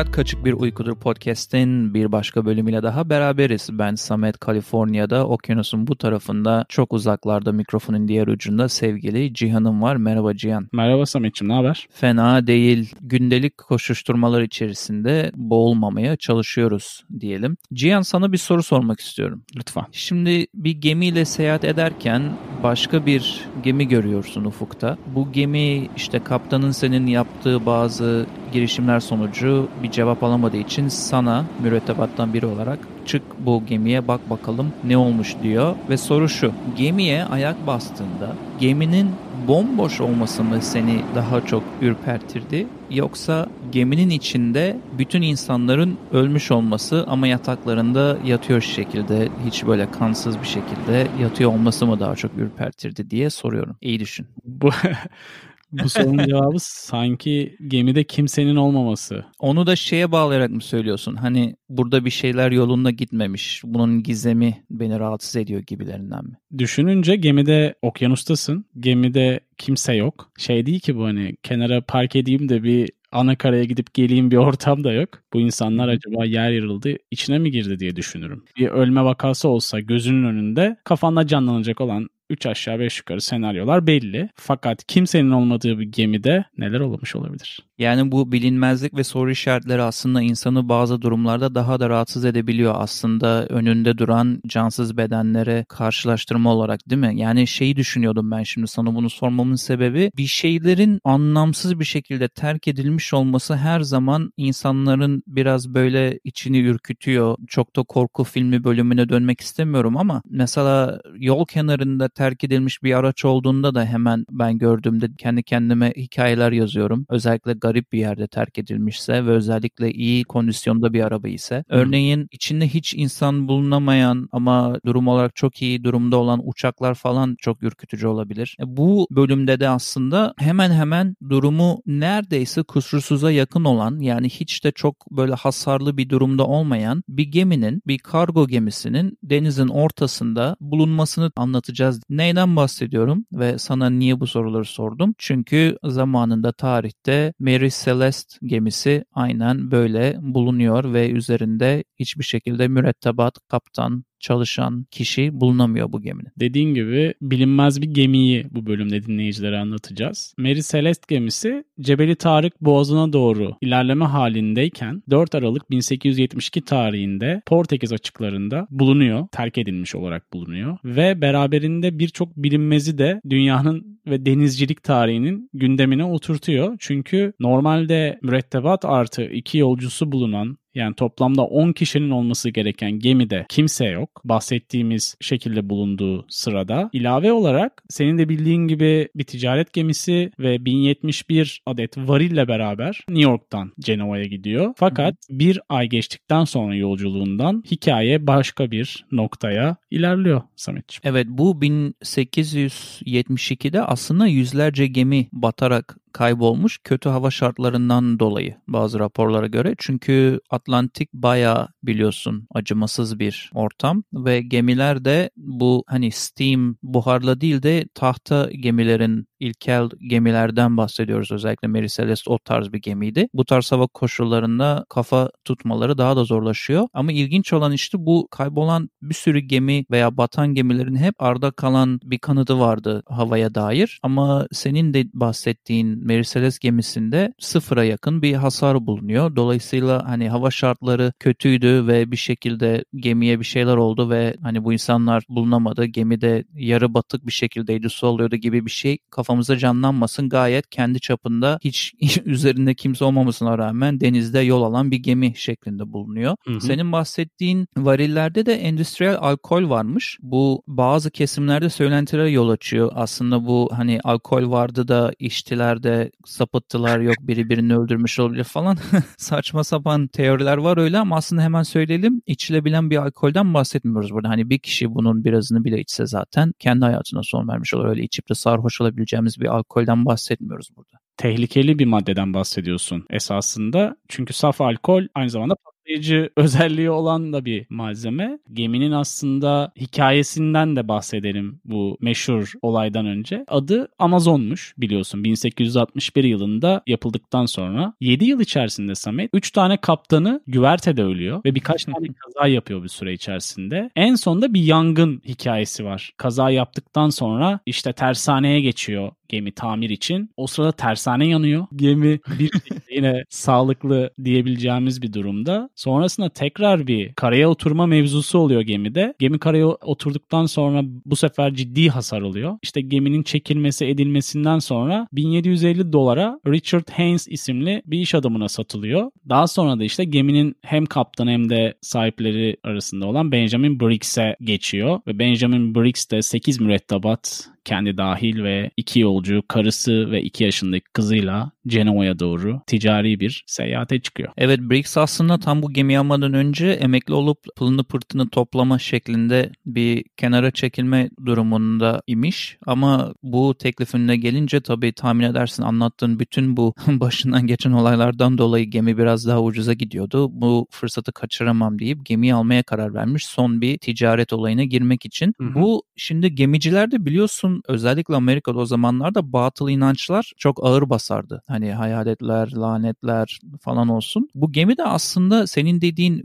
Hayat Kaçık Bir Uykudur podcast'in bir başka bölümüyle daha beraberiz. Ben Samet, Kaliforniya'da, okyanusun bu tarafında, çok uzaklarda mikrofonun diğer ucunda sevgili Cihan'ım var. Merhaba Cihan. Merhaba Samet'ciğim, ne haber? Fena değil. Gündelik koşuşturmalar içerisinde boğulmamaya çalışıyoruz diyelim. Cihan sana bir soru sormak istiyorum. Lütfen. Şimdi bir gemiyle seyahat ederken başka bir gemi görüyorsun ufukta. Bu gemi işte kaptanın senin yaptığı bazı girişimler sonucu bir cevap alamadığı için sana mürettebattan biri olarak çık bu gemiye bak bakalım ne olmuş diyor. Ve soru şu gemiye ayak bastığında geminin bomboş olması mı seni daha çok ürpertirdi yoksa geminin içinde bütün insanların ölmüş olması ama yataklarında yatıyor şekilde hiç böyle kansız bir şekilde yatıyor olması mı daha çok ürpertirdi diye soruyorum. İyi düşün. Bu bu sorunun cevabı sanki gemide kimsenin olmaması. Onu da şeye bağlayarak mı söylüyorsun? Hani burada bir şeyler yolunda gitmemiş. Bunun gizemi beni rahatsız ediyor gibilerinden mi? Düşününce gemide okyanustasın. Gemide kimse yok. Şey değil ki bu hani kenara park edeyim de bir ana karaya gidip geleyim bir ortam da yok. Bu insanlar acaba yer yarıldı içine mi girdi diye düşünürüm. Bir ölme vakası olsa gözünün önünde kafanda canlanacak olan 3 aşağı 5 yukarı senaryolar belli. Fakat kimsenin olmadığı bir gemide neler olmuş olabilir? Yani bu bilinmezlik ve soru işaretleri aslında insanı bazı durumlarda daha da rahatsız edebiliyor. Aslında önünde duran cansız bedenlere karşılaştırma olarak değil mi? Yani şeyi düşünüyordum ben şimdi sana bunu sormamın sebebi bir şeylerin anlamsız bir şekilde terk edilmiş olması her zaman insanların biraz böyle içini ürkütüyor. Çok da korku filmi bölümüne dönmek istemiyorum ama mesela yol kenarında terk edilmiş bir araç olduğunda da hemen ben gördüğümde kendi kendime hikayeler yazıyorum. Özellikle garip bir yerde terk edilmişse ve özellikle iyi kondisyonda bir araba ise. Örneğin içinde hiç insan bulunamayan ama durum olarak çok iyi durumda olan uçaklar falan çok ürkütücü olabilir. E, bu bölümde de aslında hemen hemen durumu neredeyse kusursuza yakın olan yani hiç de çok böyle hasarlı bir durumda olmayan bir geminin, bir kargo gemisinin denizin ortasında bulunmasını anlatacağız Neyden bahsediyorum ve sana niye bu soruları sordum? Çünkü zamanında tarihte Mary Celeste gemisi aynen böyle bulunuyor ve üzerinde hiçbir şekilde mürettebat, kaptan, çalışan kişi bulunamıyor bu geminin. Dediğin gibi bilinmez bir gemiyi bu bölümde dinleyicilere anlatacağız. Mary Celeste gemisi Cebeli Tarık Boğazı'na doğru ilerleme halindeyken 4 Aralık 1872 tarihinde Portekiz açıklarında bulunuyor. Terk edilmiş olarak bulunuyor. Ve beraberinde birçok bilinmezi de dünyanın ve denizcilik tarihinin gündemine oturtuyor. Çünkü normalde mürettebat artı iki yolcusu bulunan yani toplamda 10 kişinin olması gereken gemide kimse yok. Bahsettiğimiz şekilde bulunduğu sırada. ilave olarak senin de bildiğin gibi bir ticaret gemisi ve 1071 adet varille beraber New York'tan Cenova'ya gidiyor. Fakat Hı. bir ay geçtikten sonra yolculuğundan hikaye başka bir noktaya ilerliyor Sametciğim. Evet bu 1872'de aslında yüzlerce gemi batarak kaybolmuş kötü hava şartlarından dolayı bazı raporlara göre. Çünkü Atlantik bayağı biliyorsun acımasız bir ortam ve gemiler de bu hani steam buharla değil de tahta gemilerin ilkel gemilerden bahsediyoruz. Özellikle Mary Celeste o tarz bir gemiydi. Bu tarz hava koşullarında kafa tutmaları daha da zorlaşıyor. Ama ilginç olan işte bu kaybolan bir sürü gemi veya batan gemilerin hep arda kalan bir kanıtı vardı havaya dair. Ama senin de bahsettiğin Mary Celeste gemisinde sıfıra yakın bir hasar bulunuyor. Dolayısıyla hani hava şartları kötüydü ve bir şekilde gemiye bir şeyler oldu ve hani bu insanlar bulunamadı. Gemi de yarı batık bir şekildeydi, su alıyordu gibi bir şey kafa kafamızda canlanmasın gayet kendi çapında hiç üzerinde kimse olmamasına rağmen denizde yol alan bir gemi şeklinde bulunuyor. Hı hı. Senin bahsettiğin varillerde de endüstriyel alkol varmış. Bu bazı kesimlerde söylentilere yol açıyor. Aslında bu hani alkol vardı da içtiler de sapıttılar yok biri birini öldürmüş olabilir falan. Saçma sapan teoriler var öyle ama aslında hemen söyleyelim içilebilen bir alkolden bahsetmiyoruz burada. Hani bir kişi bunun birazını bile içse zaten kendi hayatına son vermiş olur. Öyle içip de sarhoş olabileceği içeceğimiz bir alkolden bahsetmiyoruz burada. Tehlikeli bir maddeden bahsediyorsun esasında. Çünkü saf alkol aynı zamanda kapsayıcı özelliği olan da bir malzeme. Geminin aslında hikayesinden de bahsedelim bu meşhur olaydan önce. Adı Amazon'muş biliyorsun 1861 yılında yapıldıktan sonra 7 yıl içerisinde Samet 3 tane kaptanı güvertede ölüyor ve birkaç tane kaza yapıyor bir süre içerisinde. En sonunda bir yangın hikayesi var. Kaza yaptıktan sonra işte tersaneye geçiyor gemi tamir için. O sırada tersane yanıyor. Gemi bir yine sağlıklı diyebileceğimiz bir durumda. Sonrasında tekrar bir karaya oturma mevzusu oluyor gemide. Gemi karaya oturduktan sonra bu sefer ciddi hasar oluyor. İşte geminin çekilmesi edilmesinden sonra 1750 dolara Richard Haynes isimli bir iş adamına satılıyor. Daha sonra da işte geminin hem kaptanı hem de sahipleri arasında olan Benjamin Briggs'e geçiyor. Ve Benjamin Briggs de 8 mürettebat kendi dahil ve iki yolcu karısı ve iki yaşındaki kızıyla Cenova'ya doğru ticari bir seyahate çıkıyor. Evet Briggs aslında tam bu gemi almadan önce emekli olup pılını pırtını toplama şeklinde bir kenara çekilme durumunda imiş. Ama bu teklifinde gelince tabii tahmin edersin anlattığın bütün bu başından geçen olaylardan dolayı gemi biraz daha ucuza gidiyordu. Bu fırsatı kaçıramam deyip gemiyi almaya karar vermiş son bir ticaret olayına girmek için. Hı hı. Bu şimdi gemicilerde biliyorsun özellikle Amerika'da o zamanlarda batıl inançlar çok ağır basardı. Hani hayaletler, lanetler falan olsun. Bu gemi de aslında senin dediğin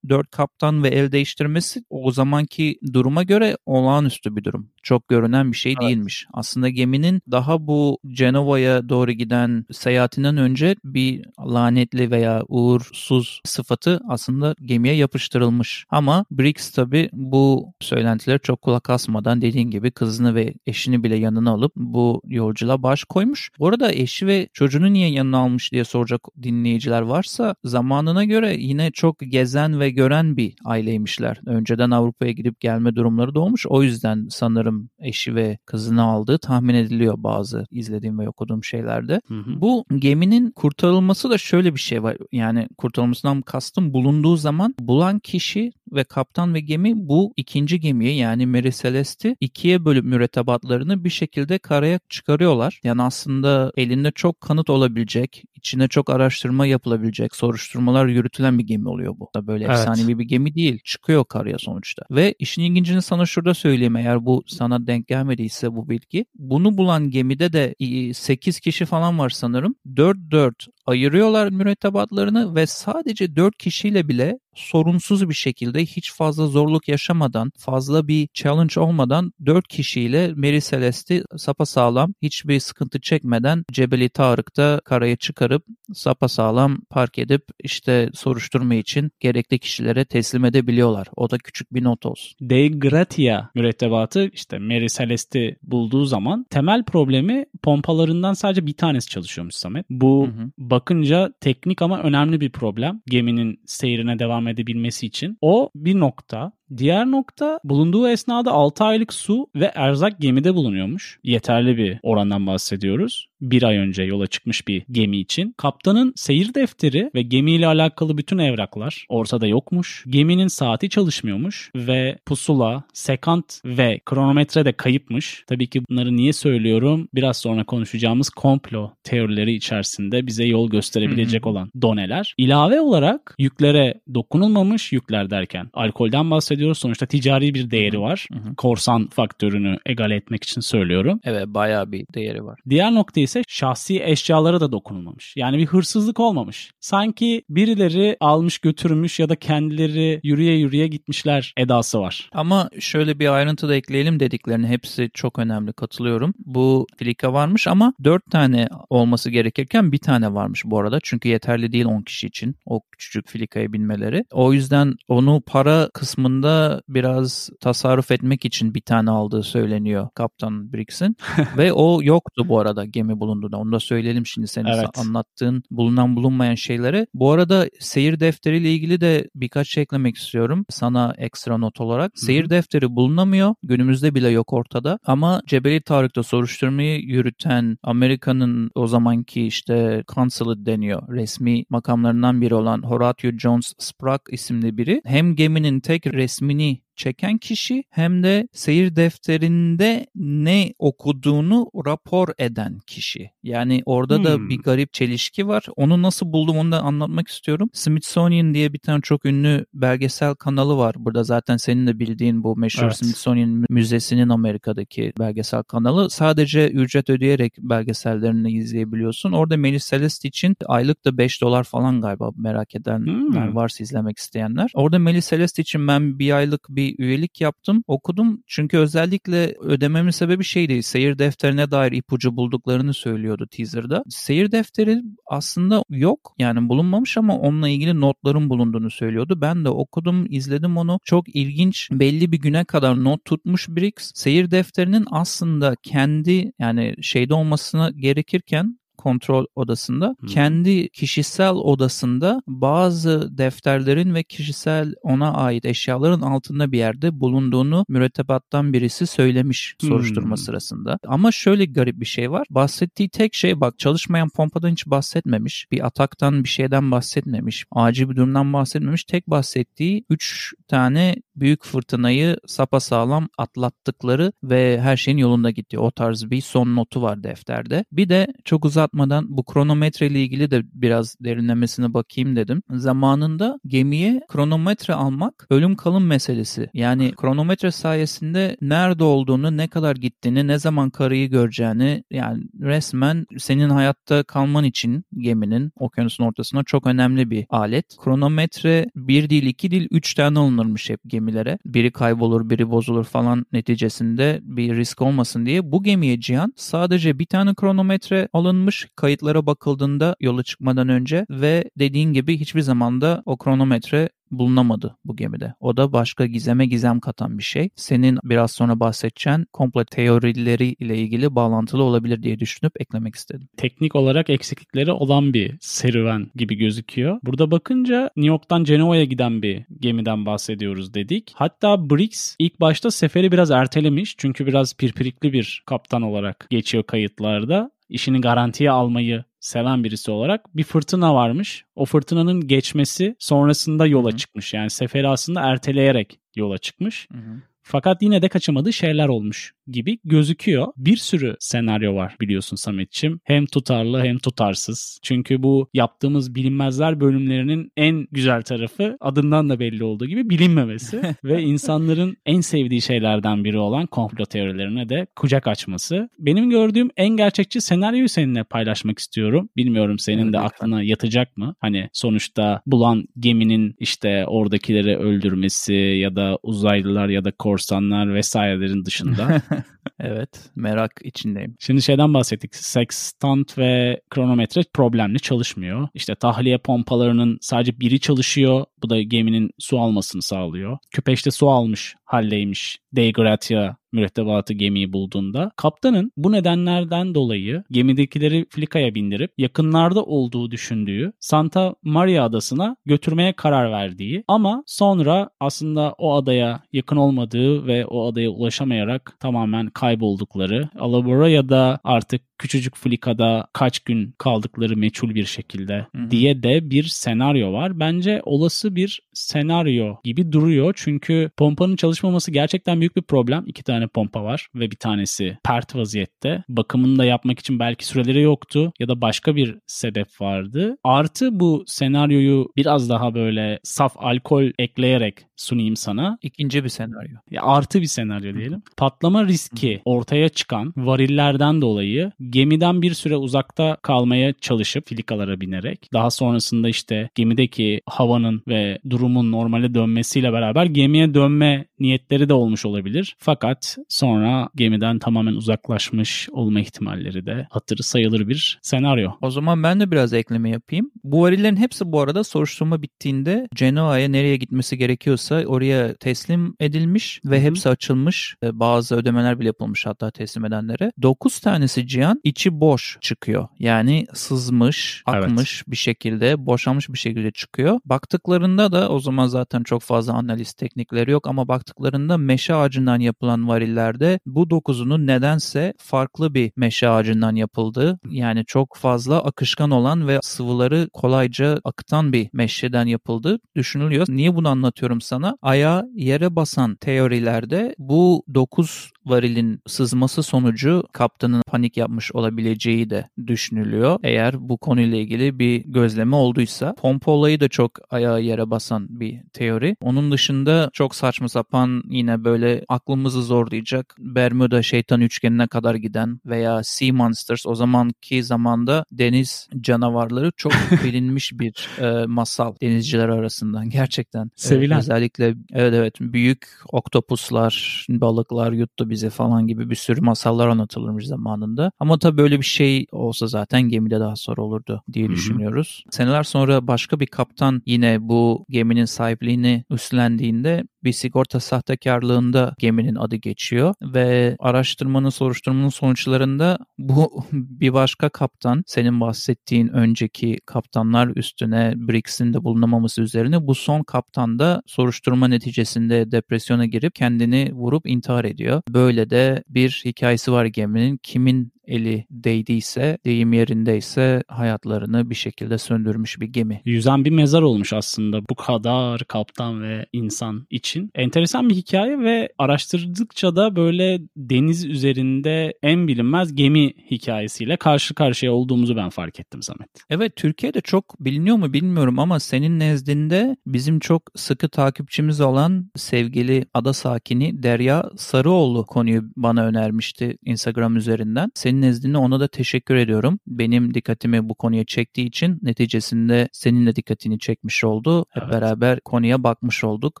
3-4 kaptan ve el değiştirmesi o zamanki duruma göre olağanüstü bir durum. Çok görünen bir şey evet. değilmiş. Aslında geminin daha bu Cenova'ya doğru giden seyahatinden önce bir lanetli veya uğursuz sıfatı aslında gemiye yapıştırılmış. Ama Briggs tabi bu söylentileri çok kulak asmadan dediğin gibi kızını ve eşini bile yanına alıp bu yolculuğa baş koymuş. Bu arada eşi ve çocuğunu niye yanına almış diye soracak dinleyiciler varsa zamanına göre yine çok gezen ve gören bir aileymişler. Önceden Avrupa'ya gidip gelme durumları da olmuş. O yüzden sanırım eşi ve kızını aldığı tahmin ediliyor bazı izlediğim ve okuduğum şeylerde. Hı hı. Bu geminin kurtarılması da şöyle bir şey var. Yani kurtarılmasından kastım bulunduğu zaman bulan kişi ve kaptan ve gemi bu ikinci gemiyi yani Mary Celeste'i ikiye bölüp mürettebatlarını bir şekilde karaya çıkarıyorlar. Yani aslında elinde çok kanıt olabilecek, içine çok araştırma yapılabilecek, soruşturmalar yürütülen bir gemi oluyor bu. Da böyle evet. efsanevi bir gemi değil. Çıkıyor karaya sonuçta. Ve işin ilgincini sana şurada söyleyeyim eğer bu sana denk gelmediyse bu bilgi. Bunu bulan gemide de 8 kişi falan var sanırım. 4-4 ayırıyorlar mürettebatlarını ve sadece 4 kişiyle bile sorunsuz bir şekilde hiç fazla zorluk yaşamadan, fazla bir challenge olmadan 4 kişiyle Mary Celeste'i sapasağlam, hiçbir sıkıntı çekmeden Cebeli Tarık'ta karaya çıkarıp sapasağlam park edip işte soruşturma için gerekli kişilere teslim edebiliyorlar. O da küçük bir not olsun. De Gratia mürettebatı işte Mary Celeste'i bulduğu zaman temel problemi pompalarından sadece bir tanesi çalışıyormuş Samet. Bu hı hı. bakınca teknik ama önemli bir problem. Geminin seyrine devam edebilmesi için. O bir nokta. Diğer nokta bulunduğu esnada 6 aylık su ve erzak gemide bulunuyormuş. Yeterli bir orandan bahsediyoruz. Bir ay önce yola çıkmış bir gemi için. Kaptanın seyir defteri ve gemiyle alakalı bütün evraklar ortada yokmuş. Geminin saati çalışmıyormuş ve pusula, sekant ve kronometre de kayıpmış. Tabii ki bunları niye söylüyorum? Biraz sonra konuşacağımız komplo teorileri içerisinde bize yol gösterebilecek olan doneler. İlave olarak yüklere dokunulmamış yükler derken alkolden bahsediyoruz bahsediyoruz. Sonuçta ticari bir değeri var. Hı hı. Korsan faktörünü egale etmek için söylüyorum. Evet bayağı bir değeri var. Diğer nokta ise şahsi eşyalara da dokunulmamış. Yani bir hırsızlık olmamış. Sanki birileri almış götürmüş ya da kendileri yürüye yürüye gitmişler edası var. Ama şöyle bir ayrıntı da ekleyelim dediklerini hepsi çok önemli katılıyorum. Bu filika varmış ama 4 tane olması gerekirken bir tane varmış bu arada. Çünkü yeterli değil 10 kişi için o küçücük filikaya binmeleri. O yüzden onu para kısmında biraz tasarruf etmek için bir tane aldığı söyleniyor Kaptan Briggs'in. Ve o yoktu bu arada gemi bulunduğunda. Onu da söyleyelim şimdi senin evet. anlattığın bulunan bulunmayan şeyleri. Bu arada seyir defteriyle ilgili de birkaç şey eklemek istiyorum. Sana ekstra not olarak. Seyir Hı-hı. defteri bulunamıyor. Günümüzde bile yok ortada. Ama Cebeli Tarık'ta soruşturmayı yürüten Amerika'nın o zamanki işte consulate deniyor. Resmi makamlarından biri olan Horatio Jones Sprague isimli biri hem geminin tek resmi Mini. Çeken kişi hem de seyir defterinde ne okuduğunu rapor eden kişi. Yani orada hmm. da bir garip çelişki var. Onu nasıl buldum onu da anlatmak istiyorum. Smithsonian diye bir tane çok ünlü belgesel kanalı var. Burada zaten senin de bildiğin bu meşhur evet. Smithsonian Müzesi'nin Amerika'daki belgesel kanalı. Sadece ücret ödeyerek belgesellerini izleyebiliyorsun. Orada Melis Celeste için aylık da 5 dolar falan galiba merak edenler hmm. varsa izlemek isteyenler. Orada Melis Celeste için ben bir aylık bir üyelik yaptım. Okudum çünkü özellikle ödememin sebebi şeydi. Seyir defterine dair ipucu bulduklarını söylüyordu teaser'da. Seyir defteri aslında yok. Yani bulunmamış ama onunla ilgili notların bulunduğunu söylüyordu. Ben de okudum, izledim onu. Çok ilginç. Belli bir güne kadar not tutmuş Briggs. Seyir defterinin aslında kendi yani şeyde olmasına gerekirken kontrol odasında. Hmm. Kendi kişisel odasında bazı defterlerin ve kişisel ona ait eşyaların altında bir yerde bulunduğunu mürettebattan birisi söylemiş soruşturma hmm. sırasında. Ama şöyle garip bir şey var. Bahsettiği tek şey bak çalışmayan pompadan hiç bahsetmemiş. Bir ataktan bir şeyden bahsetmemiş. Acil bir durumdan bahsetmemiş. Tek bahsettiği 3 tane büyük fırtınayı sapasağlam atlattıkları ve her şeyin yolunda gitti. O tarz bir son notu var defterde. Bir de çok uzatmadan bu kronometre ile ilgili de biraz derinlemesine bakayım dedim. Zamanında gemiye kronometre almak ölüm kalım meselesi. Yani kronometre sayesinde nerede olduğunu, ne kadar gittiğini, ne zaman karayı göreceğini yani resmen senin hayatta kalman için geminin okyanusun ortasına çok önemli bir alet. Kronometre bir değil, iki değil, üç tane alınırmış hep gemi gemilere. Biri kaybolur, biri bozulur falan neticesinde bir risk olmasın diye bu gemiye Cihan sadece bir tane kronometre alınmış kayıtlara bakıldığında yola çıkmadan önce ve dediğin gibi hiçbir zamanda o kronometre bulunamadı bu gemide. O da başka gizeme gizem katan bir şey. Senin biraz sonra bahsedeceğin komple teorileri ile ilgili bağlantılı olabilir diye düşünüp eklemek istedim. Teknik olarak eksiklikleri olan bir serüven gibi gözüküyor. Burada bakınca New York'tan Cenova'ya giden bir gemiden bahsediyoruz dedik. Hatta Briggs ilk başta seferi biraz ertelemiş çünkü biraz pirpirikli bir kaptan olarak geçiyor kayıtlarda işini garantiye almayı seven birisi olarak bir fırtına varmış. O fırtınanın geçmesi sonrasında yola Hı-hı. çıkmış. Yani seferi aslında erteleyerek yola çıkmış. Hı-hı. Fakat yine de kaçamadığı şeyler olmuş gibi gözüküyor. Bir sürü senaryo var biliyorsun Sametçim. Hem tutarlı hem tutarsız. Çünkü bu yaptığımız bilinmezler bölümlerinin en güzel tarafı adından da belli olduğu gibi bilinmemesi ve insanların en sevdiği şeylerden biri olan komplo teorilerine de kucak açması. Benim gördüğüm en gerçekçi senaryoyu seninle paylaşmak istiyorum. Bilmiyorum senin de aklına yatacak mı? Hani sonuçta bulan geminin işte oradakileri öldürmesi ya da uzaylılar ya da korsanlar vesairelerin dışında evet merak içindeyim. Şimdi şeyden bahsettik. Sextant ve kronometre problemli çalışmıyor. İşte tahliye pompalarının sadece biri çalışıyor. Bu da geminin su almasını sağlıyor. Küpeşte su almış halleymiş Dei Gratia mürettebatı gemiyi bulduğunda kaptanın bu nedenlerden dolayı gemidekileri Flika'ya bindirip yakınlarda olduğu düşündüğü Santa Maria adasına götürmeye karar verdiği ama sonra aslında o adaya yakın olmadığı ve o adaya ulaşamayarak tamamen kayboldukları Alabora ya da artık küçücük Flika'da kaç gün kaldıkları meçhul bir şekilde Hı-hı. diye de bir senaryo var. Bence olası bir senaryo gibi duruyor. Çünkü pompanın çalışmaması gerçekten büyük bir problem. İki tane pompa var ve bir tanesi pert vaziyette. Bakımını da yapmak için belki süreleri yoktu ya da başka bir sebep vardı. Artı bu senaryoyu biraz daha böyle saf alkol ekleyerek sunayım sana. İkinci bir senaryo. Ya artı bir senaryo diyelim. Patlama riski ortaya çıkan varillerden dolayı gemiden bir süre uzakta kalmaya çalışıp filikalara binerek daha sonrasında işte gemideki havanın ve durumun normale dönmesiyle beraber gemiye dönme niyetleri de olmuş olabilir. Fakat sonra gemiden tamamen uzaklaşmış olma ihtimalleri de hatırı sayılır bir senaryo. O zaman ben de biraz ekleme yapayım. Bu varillerin hepsi bu arada soruşturma bittiğinde Genoa'ya nereye gitmesi gerekiyorsa oraya teslim edilmiş ve hepsi açılmış. Bazı ödemeler bile yapılmış hatta teslim edenlere. 9 tanesi Cihan içi boş çıkıyor. Yani sızmış, akmış evet. bir şekilde, boşalmış bir şekilde çıkıyor. Baktıklarında da o zaman zaten çok fazla analiz teknikleri yok ama baktıklarında meşe ağacından yapılan varillerde bu dokuzunun nedense farklı bir meşe ağacından yapıldığı yani çok fazla akışkan olan ve sıvıları kolayca akıtan bir meşeden yapıldığı düşünülüyor. Niye bunu anlatıyorum sana? Aya yere basan teorilerde bu 9 varilin sızması sonucu kaptanın panik yapmış olabileceği de düşünülüyor. Eğer bu konuyla ilgili bir gözleme olduysa. Pompa olayı da çok ayağı yere basan bir teori. Onun dışında çok saçma sapan yine böyle aklımızı zorlayacak Bermuda şeytan üçgenine kadar giden veya Sea Monsters o zamanki zamanda deniz canavarları çok bilinmiş bir e, masal denizciler arasından gerçekten. Sevilen. E, özellikle evet evet büyük oktopuslar, balıklar yuttu bizi falan gibi bir sürü masallar anlatılırmış zamanında. Ama tabii böyle bir şey olsa zaten gemide daha sonra olurdu diye Hı-hı. düşünüyoruz. Seneler sonra başka bir kaptan yine bu geminin sahipliğini üstlendiğinde bir sigorta sahtekarlığında geminin adı geçiyor ve araştırmanın soruşturmanın sonuçlarında bu bir başka kaptan senin bahsettiğin önceki kaptanlar üstüne Briggs'in de bulunamaması üzerine bu son kaptan da soruşturma neticesinde depresyona girip kendini vurup intihar ediyor. Böyle de bir hikayesi var geminin. Kimin eli değdiyse, deyim yerindeyse hayatlarını bir şekilde söndürmüş bir gemi. Yüzen bir mezar olmuş aslında bu kadar kaptan ve insan için. Enteresan bir hikaye ve araştırdıkça da böyle deniz üzerinde en bilinmez gemi hikayesiyle karşı karşıya olduğumuzu ben fark ettim Samet. Evet Türkiye'de çok biliniyor mu bilmiyorum ama senin nezdinde bizim çok sıkı takipçimiz olan sevgili ada sakini Derya Sarıoğlu konuyu bana önermişti Instagram üzerinden. Senin nezdinde ona da teşekkür ediyorum. Benim dikkatimi bu konuya çektiği için neticesinde senin de dikkatini çekmiş oldu. Hep evet. beraber konuya bakmış olduk.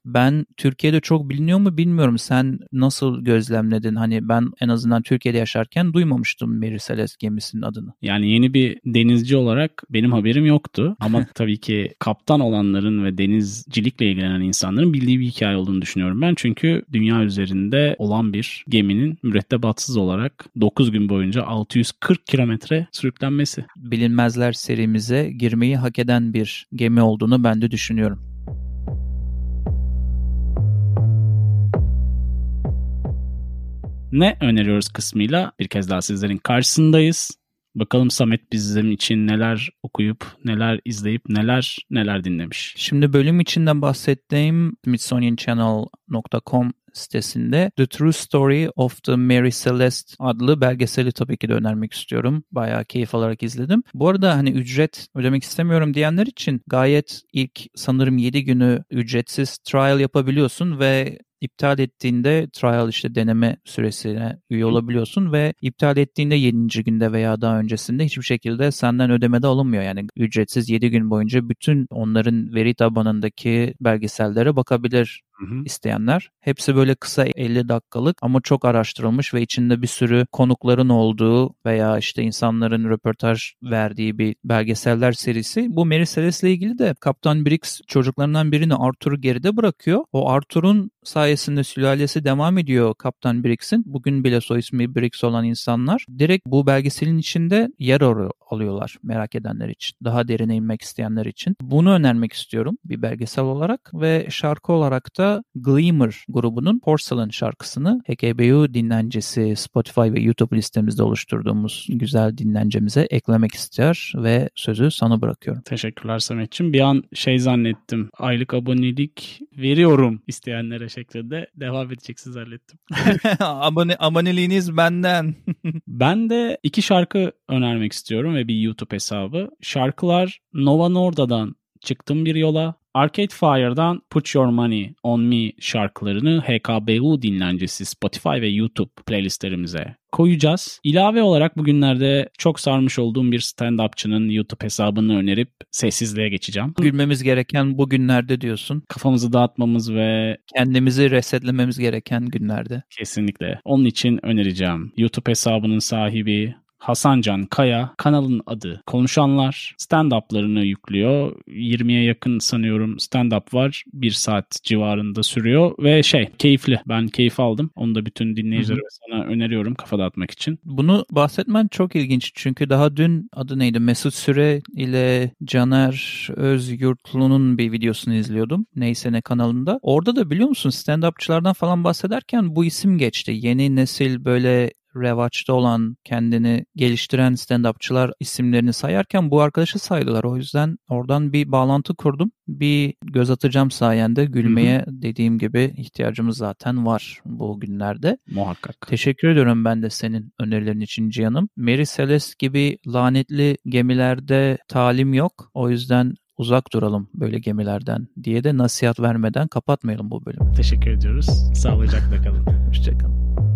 Ben Türkiye'de çok biliniyor mu bilmiyorum. Sen nasıl gözlemledin? Hani ben en azından Türkiye'de yaşarken duymamıştım Mary Celeste gemisinin adını. Yani yeni bir denizci olarak benim haberim yoktu. Ama tabii ki kaptan olanların ve denizcilikle ilgilenen insanların bildiği bir hikaye olduğunu düşünüyorum ben. Çünkü dünya üzerinde olan bir geminin mürettebatsız olarak 9 gün boyunca 640 kilometre sürüklenmesi. Bilinmezler serimize girmeyi hak eden bir gemi olduğunu ben de düşünüyorum. Ne öneriyoruz kısmıyla bir kez daha sizlerin karşısındayız. Bakalım Samet bizim için neler okuyup, neler izleyip, neler neler dinlemiş. Şimdi bölüm içinden bahsettiğim smithsonianchannel.com sitesinde The True Story of the Mary Celeste adlı belgeseli tabii ki de önermek istiyorum. Bayağı keyif alarak izledim. Bu arada hani ücret ödemek istemiyorum diyenler için gayet ilk sanırım 7 günü ücretsiz trial yapabiliyorsun ve iptal ettiğinde trial işte deneme süresine üye olabiliyorsun ve iptal ettiğinde 7. günde veya daha öncesinde hiçbir şekilde senden ödeme de alınmıyor. Yani ücretsiz 7 gün boyunca bütün onların veri tabanındaki belgesellere bakabilir hı isteyenler. Hepsi böyle kısa 50 dakikalık ama çok araştırılmış ve içinde bir sürü konukların olduğu veya işte insanların röportaj verdiği bir belgeseller serisi. Bu Mary Celeste ile ilgili de Kaptan Briggs çocuklarından birini Arthur'u geride bırakıyor. O Arthur'un sayesinde sülalesi devam ediyor Kaptan Briggs'in. Bugün bile soy ismi Briggs olan insanlar direkt bu belgeselin içinde yer alıyorlar merak edenler için. Daha derine inmek isteyenler için. Bunu önermek istiyorum bir belgesel olarak ve şarkı olarak da Gleamer grubunun Porcelain şarkısını HKBU dinlencesi Spotify ve YouTube listemizde oluşturduğumuz güzel dinlencemize eklemek ister ve sözü sana bırakıyorum. Teşekkürler Samet'ciğim. Bir an şey zannettim. Aylık abonelik veriyorum isteyenlere şeklinde devam edeceksiniz zannettim. Abone, aboneliğiniz benden. ben de iki şarkı önermek istiyorum ve bir YouTube hesabı. Şarkılar Nova Norda'dan çıktım bir yola. Arcade Fire'dan Put Your Money On Me şarkılarını HKBU dinlencesi Spotify ve YouTube playlistlerimize koyacağız. İlave olarak bugünlerde çok sarmış olduğum bir stand-upçının YouTube hesabını önerip sessizliğe geçeceğim. Gülmemiz gereken bu günlerde diyorsun. Kafamızı dağıtmamız ve kendimizi resetlememiz gereken günlerde. Kesinlikle. Onun için önereceğim. YouTube hesabının sahibi Hasancan Kaya. Kanalın adı Konuşanlar. Stand-up'larını yüklüyor. 20'ye yakın sanıyorum stand-up var. Bir saat civarında sürüyor ve şey keyifli. Ben keyif aldım. Onu da bütün dinleyicilere sana öneriyorum kafa dağıtmak için. Bunu bahsetmen çok ilginç çünkü daha dün adı neydi Mesut Süre ile Caner Özyurtlu'nun bir videosunu izliyordum. Neyse ne kanalında. Orada da biliyor musun stand-upçılardan falan bahsederken bu isim geçti. Yeni nesil böyle revaçta olan, kendini geliştiren stand-upçılar isimlerini sayarken bu arkadaşı saydılar. O yüzden oradan bir bağlantı kurdum. Bir göz atacağım sayende gülmeye hı hı. dediğim gibi ihtiyacımız zaten var bu günlerde. Muhakkak. Teşekkür ediyorum ben de senin önerilerin için Cihan'ım. Mary Celeste gibi lanetli gemilerde talim yok. O yüzden uzak duralım böyle gemilerden diye de nasihat vermeden kapatmayalım bu bölümü. Teşekkür ediyoruz. Sağlıcakla kalın. Hoşçakalın.